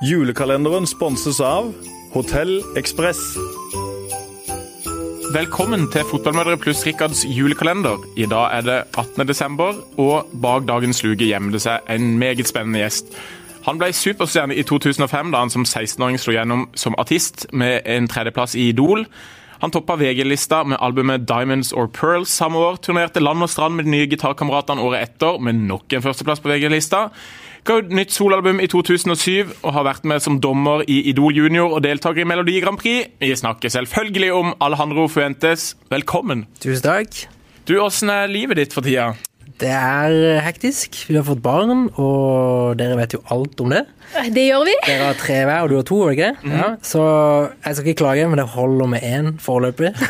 Julekalenderen sponses av Hotell Ekspress. Velkommen til Fotballmødre pluss Rikards julekalender. I dag er det 18. desember, og bak dagens luke gjemmer det seg en meget spennende gjest. Han ble superstjerne i 2005 da han som 16-åring slo gjennom som artist med en tredjeplass i Idol. Han toppa VG-lista med albumet 'Diamonds or Pearls' samme år. Turnerte land og strand med de nye gitarkameratene året etter, med nok en førsteplass på VG-lista. Ga ut nytt soloalbum i 2007 og har vært med som dommer i Idol Junior og deltaker i Melodi Grand Prix. Vi snakker selvfølgelig om Alejandro Fuentes. Velkommen. Tusen takk. Du, Åssen er livet ditt for tida? Det er hektisk. Vi har fått barn, og dere vet jo alt om det. Det gjør vi. Dere har tre hver, og du har to, var det ikke? Mhm. Ja, så jeg skal ikke klage, men det holder med én foreløpig.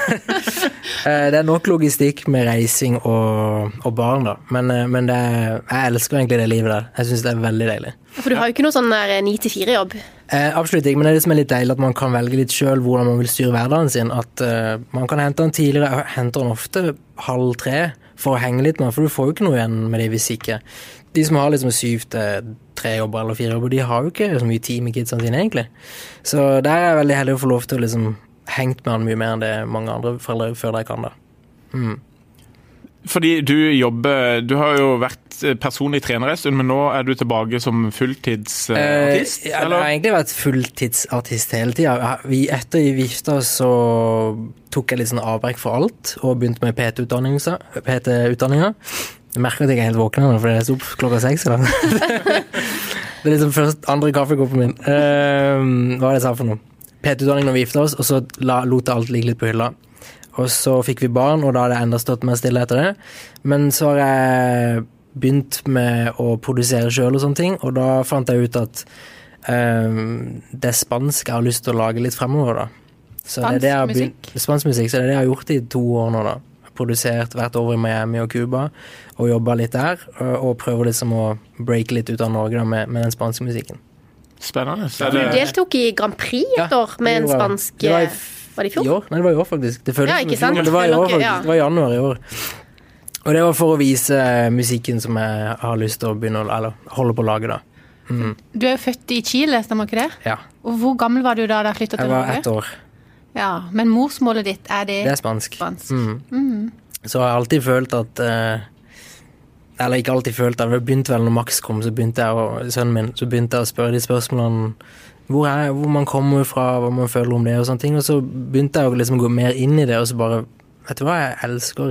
Eh, det er nok logistikk med reising og, og barn, da. Men, eh, men det er, jeg elsker egentlig det livet der. Jeg syns det er veldig deilig. For du har jo ikke noe sånn ni til fire-jobb. Eh, absolutt ikke, men det er det som er litt deilig at man kan velge litt sjøl hvordan man vil styre hverdagen sin. At uh, man kan hente den tidligere, jeg henter den ofte halv tre for å henge litt med for du får jo ikke noe igjen med det hvis ikke. De som har liksom syv til tre jobber eller fire jobber, de har jo ikke så mye tid med kidsene sine, egentlig. Så der er jeg veldig heldig å få lov til å liksom hengt med han mye mer enn det mange andre foreldre føler jeg kan, da. Fordi du jobber Du har jo vært personlig trener en stund, men nå er du tilbake som fulltidsartist? Eh, jeg har egentlig vært fulltidsartist hele tida. Etter vi gifta oss, så tok jeg litt sånn avbrekk for alt, og begynte med PT-utdanninga. PT jeg merker at jeg er helt våken nå, for jeg sto opp klokka seks i dag. det er liksom først andre kaffekoppen min. Uh, hva var det jeg sa for noe? PT-utdanning når vi gifta oss, og så la, lot jeg alt ligge litt på hylla. Og så fikk vi barn, og da hadde jeg enda stått mer stille etter det. Men så har jeg begynt med å produsere sjøl og sånne ting, og da fant jeg ut at um, det er spansk jeg har lyst til å lage litt fremover, da. Så det det jeg spansk musikk. Så det er det jeg har gjort i to år nå, da. Produsert, vært over i Miami og Cuba og jobba litt der. Og prøver liksom å breake litt ut av Norge da med, med den spanske musikken. Spennende. Så Du deltok i Grand Prix et Ja, år med en det spansk det var i Var det i I fjor? år? Nei, det var i år, faktisk. Det føles Ja, som i fjor, men det var i år, faktisk. ja. Det var i januar i år. Og det var for å vise musikken som jeg har lyst til å begynne å Eller holde på å lage, da. Du er jo født i Chile, stemmer ikke det? Ja. Og hvor gammel var du da da flytta til Jeg var Norge? ett år. Ja, Men morsmålet ditt, er det, Det er spansk. spansk? Mm. Så jeg har alltid følt at eh, Eller ikke alltid følt det, det begynte vel når Max kom, så begynte jeg å, sønnen min, så begynte jeg å spørre de spørsmålene hvor, er, hvor man kommer fra, hva man føler om det og sånne ting. Og så begynte jeg å liksom gå mer inn i det, og så bare Vet du hva, jeg elsker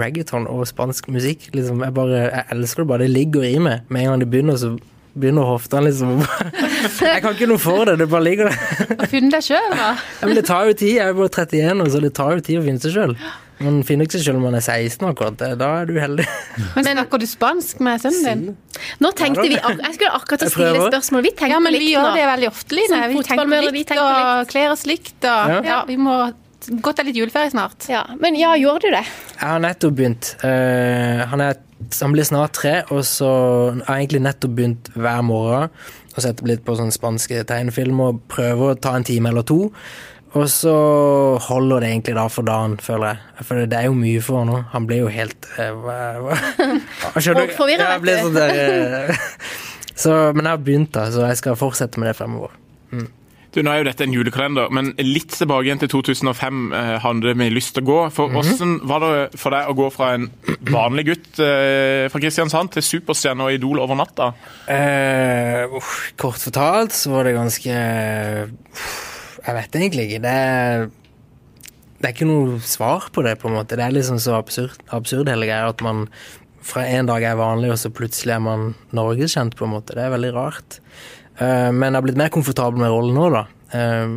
reggaeton og spansk musikk. Liksom, jeg bare, jeg elsker det bare. Det ligger i meg. Med en gang det begynner, så begynner hoftene liksom Jeg kan ikke noe for det, det bare ligger der. Finne deg sjøl, da? Ja, men det tar jo tid. Jeg er bare 31, og så det tar jo tid å finne seg sjøl. Man finner ikke seg selv om man er 16 akkurat. Da er du heldig. Men snakker du spansk med sønnen din? Nå tenkte vi ak Jeg skulle akkurat å stille spørsmål. Vi tenker Ja, men vi likt gjør det veldig ofte, Line. Vi tenker fotballmødre, vi tenker og kler oss likt og Ja. ja, vi må Godt det er litt juleferie snart. Ja, men ja, gjorde du det? Jeg har nettopp begynt. Uh, han, er, han blir snart tre, og så har jeg egentlig nettopp begynt hver morgen å sette litt på sånne spanske tegnefilmer og prøve å ta en time eller to. Og så holder det egentlig da for dagen, føler jeg. For det er jo mye for han nå. Han blir jo helt eh? Skjønner du? Ja, jeg blir vet du. sånn der, eh, så, men jeg har begynt, da, så jeg skal fortsette med det fremover. du, nå er jo dette en julekalender, men litt tilbake igjen til 2005 eh, hadde vi lyst til å gå. For Hvordan var det for deg å gå fra en vanlig gutt eh, fra Kristiansand til superstjerne og idol over natta? Eh, kort fortalt så var det ganske uff, Jeg vet egentlig ikke. Det er, det er ikke noe svar på det, på en måte. Det er liksom så absurd, absurd hele greia at man fra en dag er vanlig, og så plutselig er man norgeskjent, på en måte. Det er veldig rart. Eh, men jeg har blitt mer komfortabel med rollen nå, da. Eh,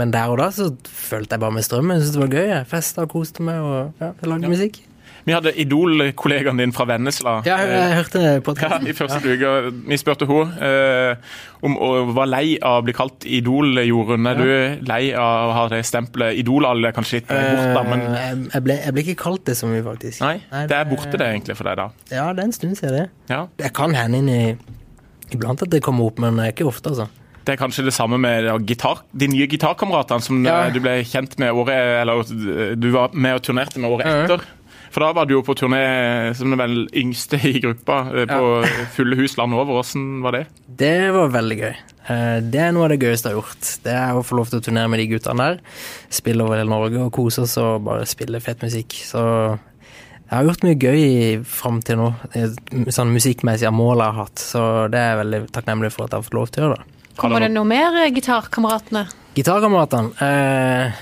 men der og da så følte jeg bare med strømmen. Jeg syntes det var gøy. Jeg festa og koste meg og ja, lagde ja. musikk. Vi hadde Idol-kollegaen din fra Vennesla. Ja, jeg, jeg hørte Ja. I første uke. Vi spurte henne eh, om hun var lei av å bli kalt Idol, Jorunn. Er du lei av å ha det stempelet Idol? Alle er kanskje litt borte, da, men Eh, jeg, ble, jeg ble ikke kalt det så mye, faktisk. nei, det er borte det egentlig for deg, da. Ja, det er en stund siden det. Ja. Det kan hende inn i iblant at det kommer opp, men ikke ofte, altså. Det er kanskje det samme med gitar, de nye gitarkameratene som Ja. eh, du ble kjent med året Eller eh, du var med og turnerte med året Ja. etter. For da var du jo på turné som den vel yngste i gruppa, eh, på fulle hus landet over. Hvordan var det? Det var veldig gøy. Eh, Det er noe av det gøyeste jeg har gjort. Det er å få lov til å turnere med de guttene der. Spille over hele Norge og kose oss og bare spille fett musikk. Så jeg har gjort mye gøy fram til nå. Sånn musikkmessig av mål jeg har hatt. Så det er jeg veldig takknemlig for at jeg har fått lov til å gjøre. det. Kommer det noe mer, eh, gitarkameratene? Gitarkameratene. Eh,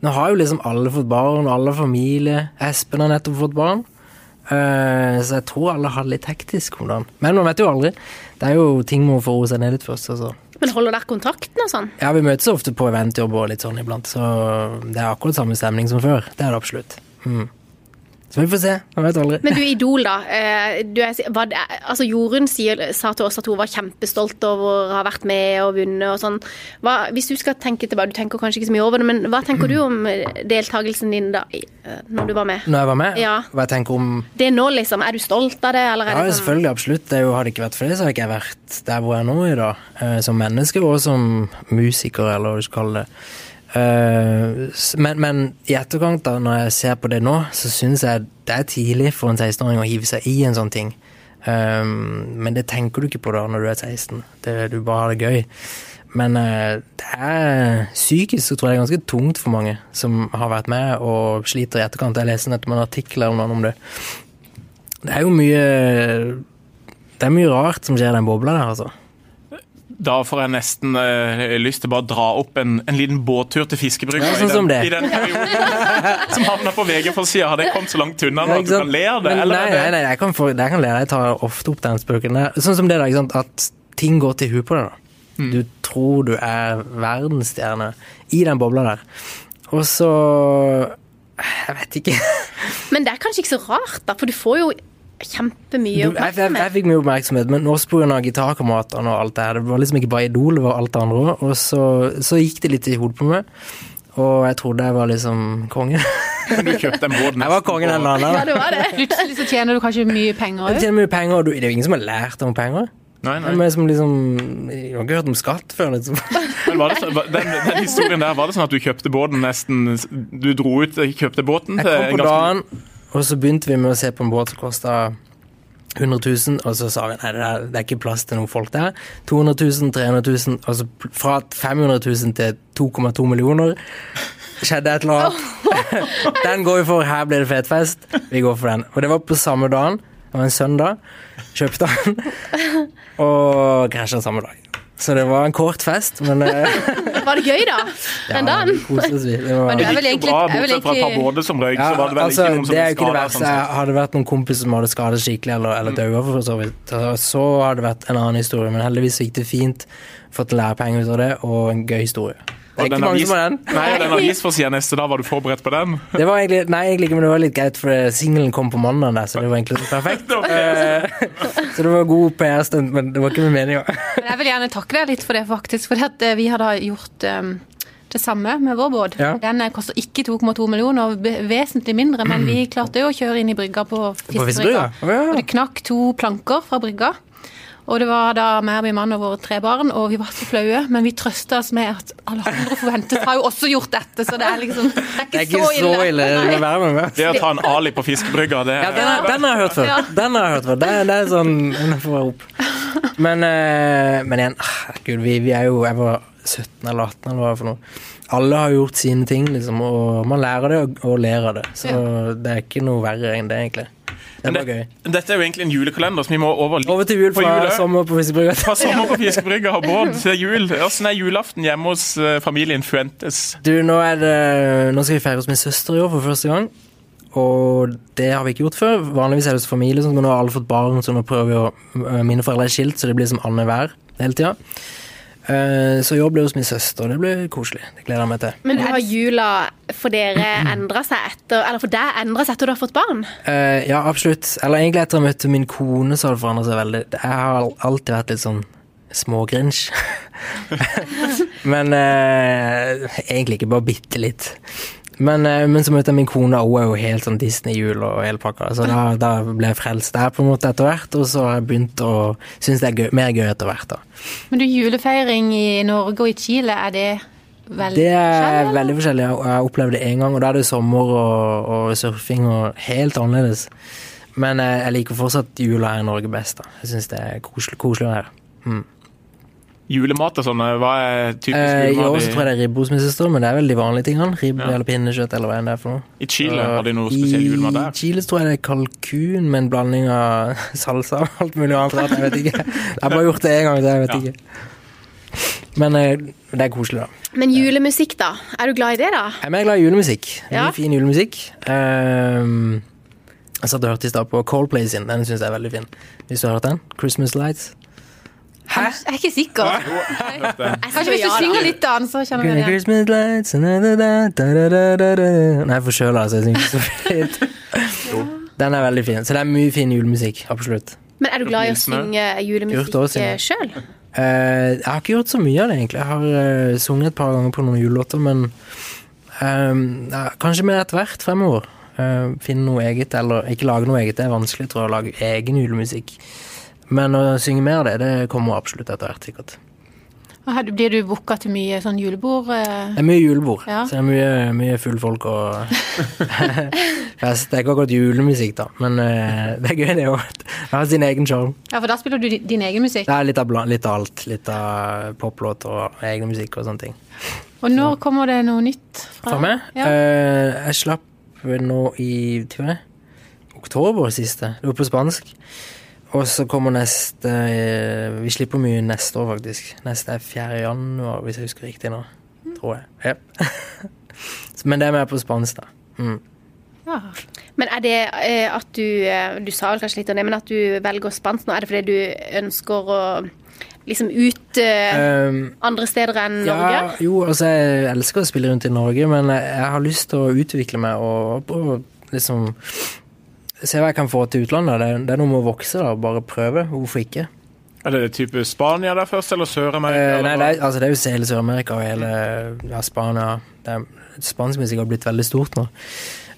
nå har jo liksom alle fått barn, og alle familie. Espen har nettopp fått barn. Uh, så jeg tror alle har det litt hektisk om dagen. Men man vet jo aldri. Det er jo ting må få roe seg ned litt først. Altså. Men holder dere kontakten og sånn? Ja, vi møtes ofte på eventjobb og litt sånn iblant, så det er akkurat samme stemning som før. Det er det absolutt. Mm. Så vi får se. Man vet aldri. Men du, Idol, da. eh, Du er, var, altså Jorunn sier, sa til oss at hun var kjempestolt over å ha vært med og vunnet og sånn. Hva, hvis du skal tenke tilbake, du tenker kanskje ikke så mye over det, men hva tenker du om eh, deltakelsen din da, eh, når du var med? Når jeg var med, Ja. hva jeg tenker om Det nå, liksom. Er du stolt av det, eller er Ja, det sånn selvfølgelig, absolutt. Det er jo, hadde det ikke vært for det, så hadde ikke jeg vært der hvor jeg er nå i dag. Eh, som menneske og som musiker, eller hva du skal kalle det. Eh, men, men i etterkant, da, når jeg ser på det nå, så syns jeg det er tidlig for en 16-åring å hive seg i en sånn ting. Eh, men det tenker du ikke på da når du er 16. Det, du bare har det gøy. Men eh, det er psykisk så tror jeg det er ganske tungt for mange som har vært med og sliter i etterkant. Jeg leste nettopp en artikkel eller om det. Det er jo mye Det er mye rart som skjer i den bobla der, altså. Da får jeg nesten uh, lyst til bare å dra opp en, en liten båttur til fiskebrygga Ja, sånn i, som den- det. i den perioden. Som havna på VG-forsida. Har det kommet så langt unna nå Ja, at du kan le av det? Men nei, nei, nei, jeg kan, for, jeg kan le. Jeg tar ofte opp den spøken. Sånn som det da, ikke sant. At ting går til huet på deg, da. Mm. Du tror du er verdensstjerne i den bobla der. Og så Jeg vet ikke. Men det er kanskje ikke så rart, da, for du får jo kjempemye oppmerksomhet. jeg, jeg, jeg fikk mye oppmerksomhet, men også pga. gitarkameratene og alt det her. Det var liksom ikke bare Idol, det var alt det andre òg. Og så, så gikk det litt i hodet på meg. Og jeg trodde jeg var liksom kongen. Du kjøpte en båt Jeg var kongen en eller Ja, det var det. Plutselig så tjener du kanskje mye penger òg. tjener mye penger, og du, det er jo ingen som har lært om penger. Nei, nei. Men som liksom, jeg har ikke hørt om skatt før. liksom. Men var det så, den, den historien der, var det sånn at du kjøpte båten nesten Du dro ut, kjøpte båten Jeg kom på ganske- dagen, og så begynte vi med å se på en båt som kosta 100 000, og så sa vi nei, det er, det er ikke plass til noen folk der. 200 000, 300 000, altså fra 500 000 til 2,2 millioner. Skjedde et eller annet. Den går vi for, her blir det fet fest. Vi går for den. Og det var på samme dagen. Det var en søndag. Kjøpte den. Og krasja samme dag. Så det var en kort fest, men eh, Var det gøy, da? Den ja, dagen? koste vi. Det var, Men du er vel egentlig- bra, bortsett fra et par både som røyk, Ja, så var det vel altså, ikke noen som det er ble jo det verste. sånn. Hadde det vært noen kompiser som hadde skadet skikkelig, eller, eller daua for så vidt, så hadde det vært en annen historie. Men heldigvis gikk det fint. Fått lærepenger ut av det, og en gøy historie. Det er ikke mange som har den. Nei, og den avisforsida neste dag, var du forberedt på den? Det var egentlig, nei, egentlig ikke, men det var litt greit, for singelen kom på mandag, så det var egentlig perfekt. Eh, så det var god PR-stunt, men det var ikke med meninga. Jeg vil gjerne takke deg litt for det, faktisk. For at eh, vi hadde gjort um det samme med vår båt. Ja. Den eh, koster ikke 2,2 millioner, be- vesentlig mindre, men vi klarte jo å kjøre inn i brygga på Fiskebrygga? fiskebrygga. Ja. Og det knakk to planker fra brygga. Og det var da meg og min mann og våre tre barn, og vi var så flaue, men vi trøsta oss med at alle andre forventet har jo også gjort dette, så det er liksom Det er ikke, Det er ikke så ille. Det må være med meg. Det å ta en Ali på fiskebrygga, det Ja, den, har- den har jeg hørt før. Den har jeg hørt før. Det, det er sånn Den får jeg opp. Men, eh, men igjen, ah, gud, vi, vi er jo Jeg var 17 eller 18 eller hva er for noe. Alle har gjort sine ting, liksom, og man lærer det og, og ler av det. Så det er ikke noe verre enn det, egentlig. Det var gøy. Dette er jo egentlig en julekalender, så vi må over Over til jul fra jule. sommer på Fiskebrygga. Fra sommer på fiskebrygga og Bård til jul. Hvordan er julaften hjemme hos eh, familien Fuentes? Du, nå er det Nå skal vi feire hos min søster i år for første gang. Og det har vi ikke gjort før. Vanligvis er det hos familie, men nå har alle fått barn, så nå prøver vi å øh, Mine foreldre er skilt, så det blir som annenhver hele tida. Eh, Så i ble hos min søster, og det blir koselig. Det gleder jeg meg til. Men har jula for dere endra seg etter Eller for deg endra seg etter du har fått barn? Eh, ja, absolutt. Eller egentlig etter jeg møtte min kone, så har det forandret seg veldig. Jeg har alltid vært litt sånn smågrinch. men eh, egentlig ikke, bare bitte litt. Men, eh, men så møtte jeg min kone, og hun er jo helt sånn Disney-jul og hele pakka. Så da, da ble jeg frelst der på en måte etter hvert, og så har jeg begynt å synes det er gøy, mer gøy etter hvert. da. Men du, julefeiring i Norge og i Chile, er det veldig Det er forskjellig, veldig forskjellig. Jeg har det én gang, og da er det sommer og, og surfing og helt annerledes. Men jeg, jeg liker fortsatt jula her i Norge best. da. Jeg syns det er koselig, koselig her. Julemat og sånn, hva er typisk Eh, I år julemat så i, tror jeg det er ribbe hos min søster, men det er vel de vanlige tingene. Ribbe Ja. eller pinnekjøtt eller hva enn det er for noe. i Chile? Har de noe spesiell julemat der? I? Chile tror jeg det er kalkun med en blanding av salsa og alt mulig annet rart. Jeg vet ikke. Jeg har bare gjort det én gang, så jeg vet Ja. ikke. Men eh, det er koselig, da. Men julemusikk, da? Er du glad i det, da? Jeg er mer glad i julemusikk. Ja. Mye fin julemusikk. Um, jeg satt og hørte i stad på Coldplay sin. Den syns jeg er veldig fin. Hvis du har hørt den? Christmas Lights. Jeg er ikke sikker. Kanskje hvis du synger litt, da, så kjenner vi det igjen. Christmas lights da, da, da, da, da, da, da. Nei, for sjøl, altså. jeg synger ikke så fint. Den er veldig fin. Så det er mye fin julemusikk. Absolutt. Men er du glad i å synge julemusikk sjøl? Uh, jeg har ikke gjort så mye av det, egentlig. Jeg har uh, sunget et par ganger på noen julelåter, men uh, ja, kanskje mer etter hvert fremover. Eh, finne noe eget, eller ikke lage noe eget. Det er vanskelig, tror jeg, å lage egen julemusikk. Men å synge mer av det, det kommer absolutt etter hvert, sikkert. Blir du booka til mye sånn julebord? eh? Det er mye julebord, Ja. så det er mye, mye full folk og fest. Det er ikke akkurat julemusikk, da, men eh, det er gøy, det òg. Det har sin egen sjarm. Ja, for da spiller du din egen musikk. Det er litt av, litt av alt. Litt av poplåt og egen musikk og sånne ting. Og når kommer det noe nytt? Fra meg? Ja. Eh, jeg slapp nå i tror jeg, oktober siste. Det var på spansk. Og så kommer neste eh, Vi slipper mye neste år, faktisk. Neste er 4. januar, hvis jeg husker riktig nå. Tror jeg. Ja. Men det er mer på spansk, da. Mm. Ja. Men er det eh, at du eh, Du sa vel kanskje litt om det, men at du velger spansk nå, er det fordi du ønsker å liksom ut Um, andre steder enn ja, Norge? jo, altså jeg elsker å spille rundt i Norge, men jeg har lyst til å utvikle meg og, og liksom Se hva jeg kan få til utlandet. Det, det er noe med å vokse, da. Bare prøve. Hvorfor ikke? Er det type Spania der først, eller Sør-Amerika? Eh, nei, det er, altså, det er jo hele Sør-Amerika og hele ja, Spania. Det er, spansk musikk har blitt veldig stort nå,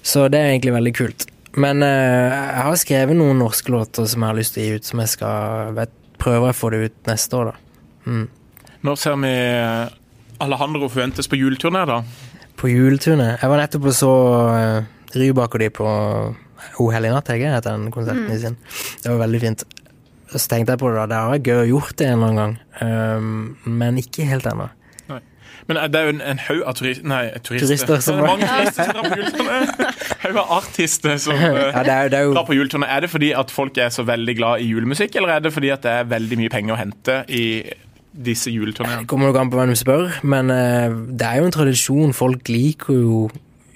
så det er egentlig veldig kult. Men eh, jeg har skrevet noen norske låter som jeg har lyst til å gi ut, som jeg skal vet, prøve å få det ut neste år, da. Mm. Når ser vi Alejandro forventes på juleturné, da? På juleturné. Jeg var nettopp og så uh, Rybak og de på O hellig natt, jeg heter den konserten Mm. sin. Det var veldig fint. Så tenkte jeg på det, da. Det har vært gøy å gjort det en eller annen gang, um, men ikke helt ennå. Men det er jo en, en haug av turister Nei, turister. Turister som- det er mange turister som drar på juleturné. Haug av artister som eh, Ja, det er, det er jo drar på juleturné. Er det fordi at folk er så veldig glad i julemusikk, eller er det fordi at det er veldig mye penger å hente i disse juleturneene? kommer nok an på hvem du spør, men eh, det er jo en tradisjon. Folk liker jo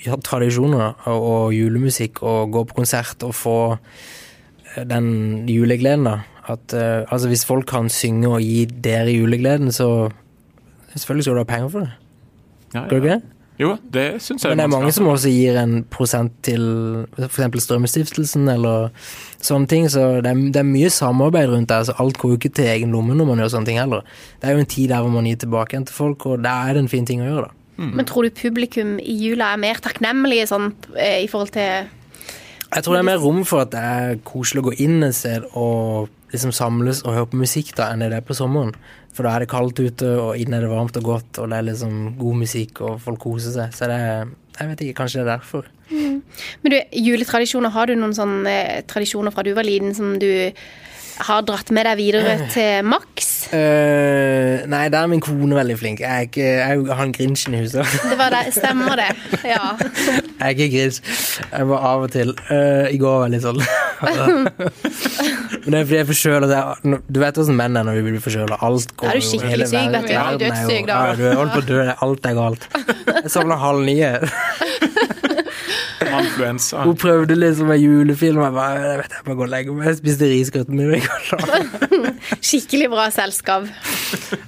ja, tradisjoner og, og julemusikk og gå på konsert og få eh, den julegleden, da. At, uh, altså hvis folk kan synge og gi dere julegleden, så Selvfølgelig skal du ha penger for det. Ja, Skal du ikke det? Jo, det syns jeg. Men det er mange som også gir en prosent til f.eks. Strømmestiftelsen eller sånne ting. Så det er, det er mye samarbeid rundt det. Altså alt går jo ikke til egen lomme når man gjør sånne ting heller. Det er jo en tid der hvor man gir tilbake igjen til folk, og da er det en fin ting å gjøre, da. Men tror du publikum i jula er mer takknemlige sånn eh, i forhold til Jeg tror det er mer rom for at det er koselig å gå inn et sted og liksom samles og høre på musikk da, enn det er på sommeren. For da er det kaldt ute, og inne er det varmt og godt, og det er liksom god musikk, og folk koser seg. Så det er Jeg vet ikke, kanskje det er derfor. Men du, juletradisjoner, har du noen sånne eh, tradisjoner fra du var liten som du har dratt med deg videre til Max? Uh, nei, der er min kone veldig flink. Jeg er ikke jeg er jo han grinchen i huset. Det var det, stemmer det? Ja. Jeg er ikke grins. Jeg var av og til. uh, I går var jeg litt sånn. Men det er fordi jeg er forkjøla. Du vet åssen menn er når vi blir forkjøla. Alt går er du skikkelig syk, vet du. Dødssyk da. Ja, du er holdt på å dø. Alt er galt. Jeg sovna halv ni. Influensa. Hun prøvde liksom en julefilm. Jeg bare, jeg vet jeg må gå og legge meg. Jeg spiste risgrøten min. Skikkelig bra selskap.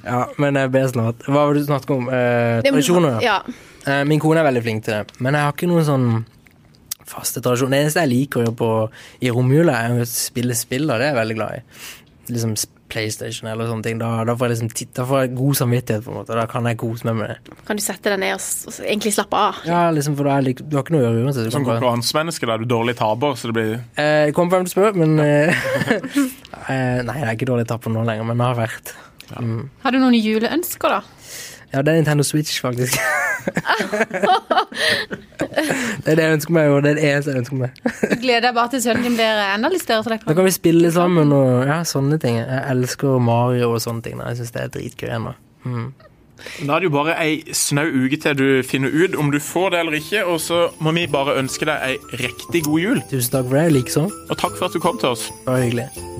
Ja, men jeg ber snart. Hva var det du snakket om? Eh, tradisjoner? Ja. Eh, Min kone er veldig flink til det, men jeg har ikke noen sånn faste tradisjoner. Det eneste jeg liker å gjøre på i romjula, er å spille spill, og det er jeg veldig glad i. Liksom PlayStation eller sånne ting. Da, da, får jeg liksom titt, da får jeg god samvittighet, på en måte. Da kan jeg kose meg med det. Kan du sette deg ned og og egentlig slappe av? Ja, liksom, for da er du har ikke noe å gjøre uansett. Som konkurransemenneske da er du dårlig taper, så det blir eh, det kommer på hvem du spør, men eh, eh, Nei, jeg er ikke dårlig taper nå lenger, men det har vært. Mm. Har du noen juleønsker, da? Ja, det er Nintendo Switch, faktisk. det er det jeg ønsker meg, og det er det eneste jeg ønsker meg. Du gleder deg bare til sønnen din blir enda litt større. Da kan vi spille sammen og ja, sånne ting. Jeg elsker Mario og sånne ting. da. Jeg syns det er dritgøy ennå. Mm. Da er det jo bare ei snau uke til du finner ut om du får det eller ikke, og så må vi bare ønske deg ei riktig god jul. Tusen takk for det. Likeså. Og takk for at du kom til oss. Det var hyggelig.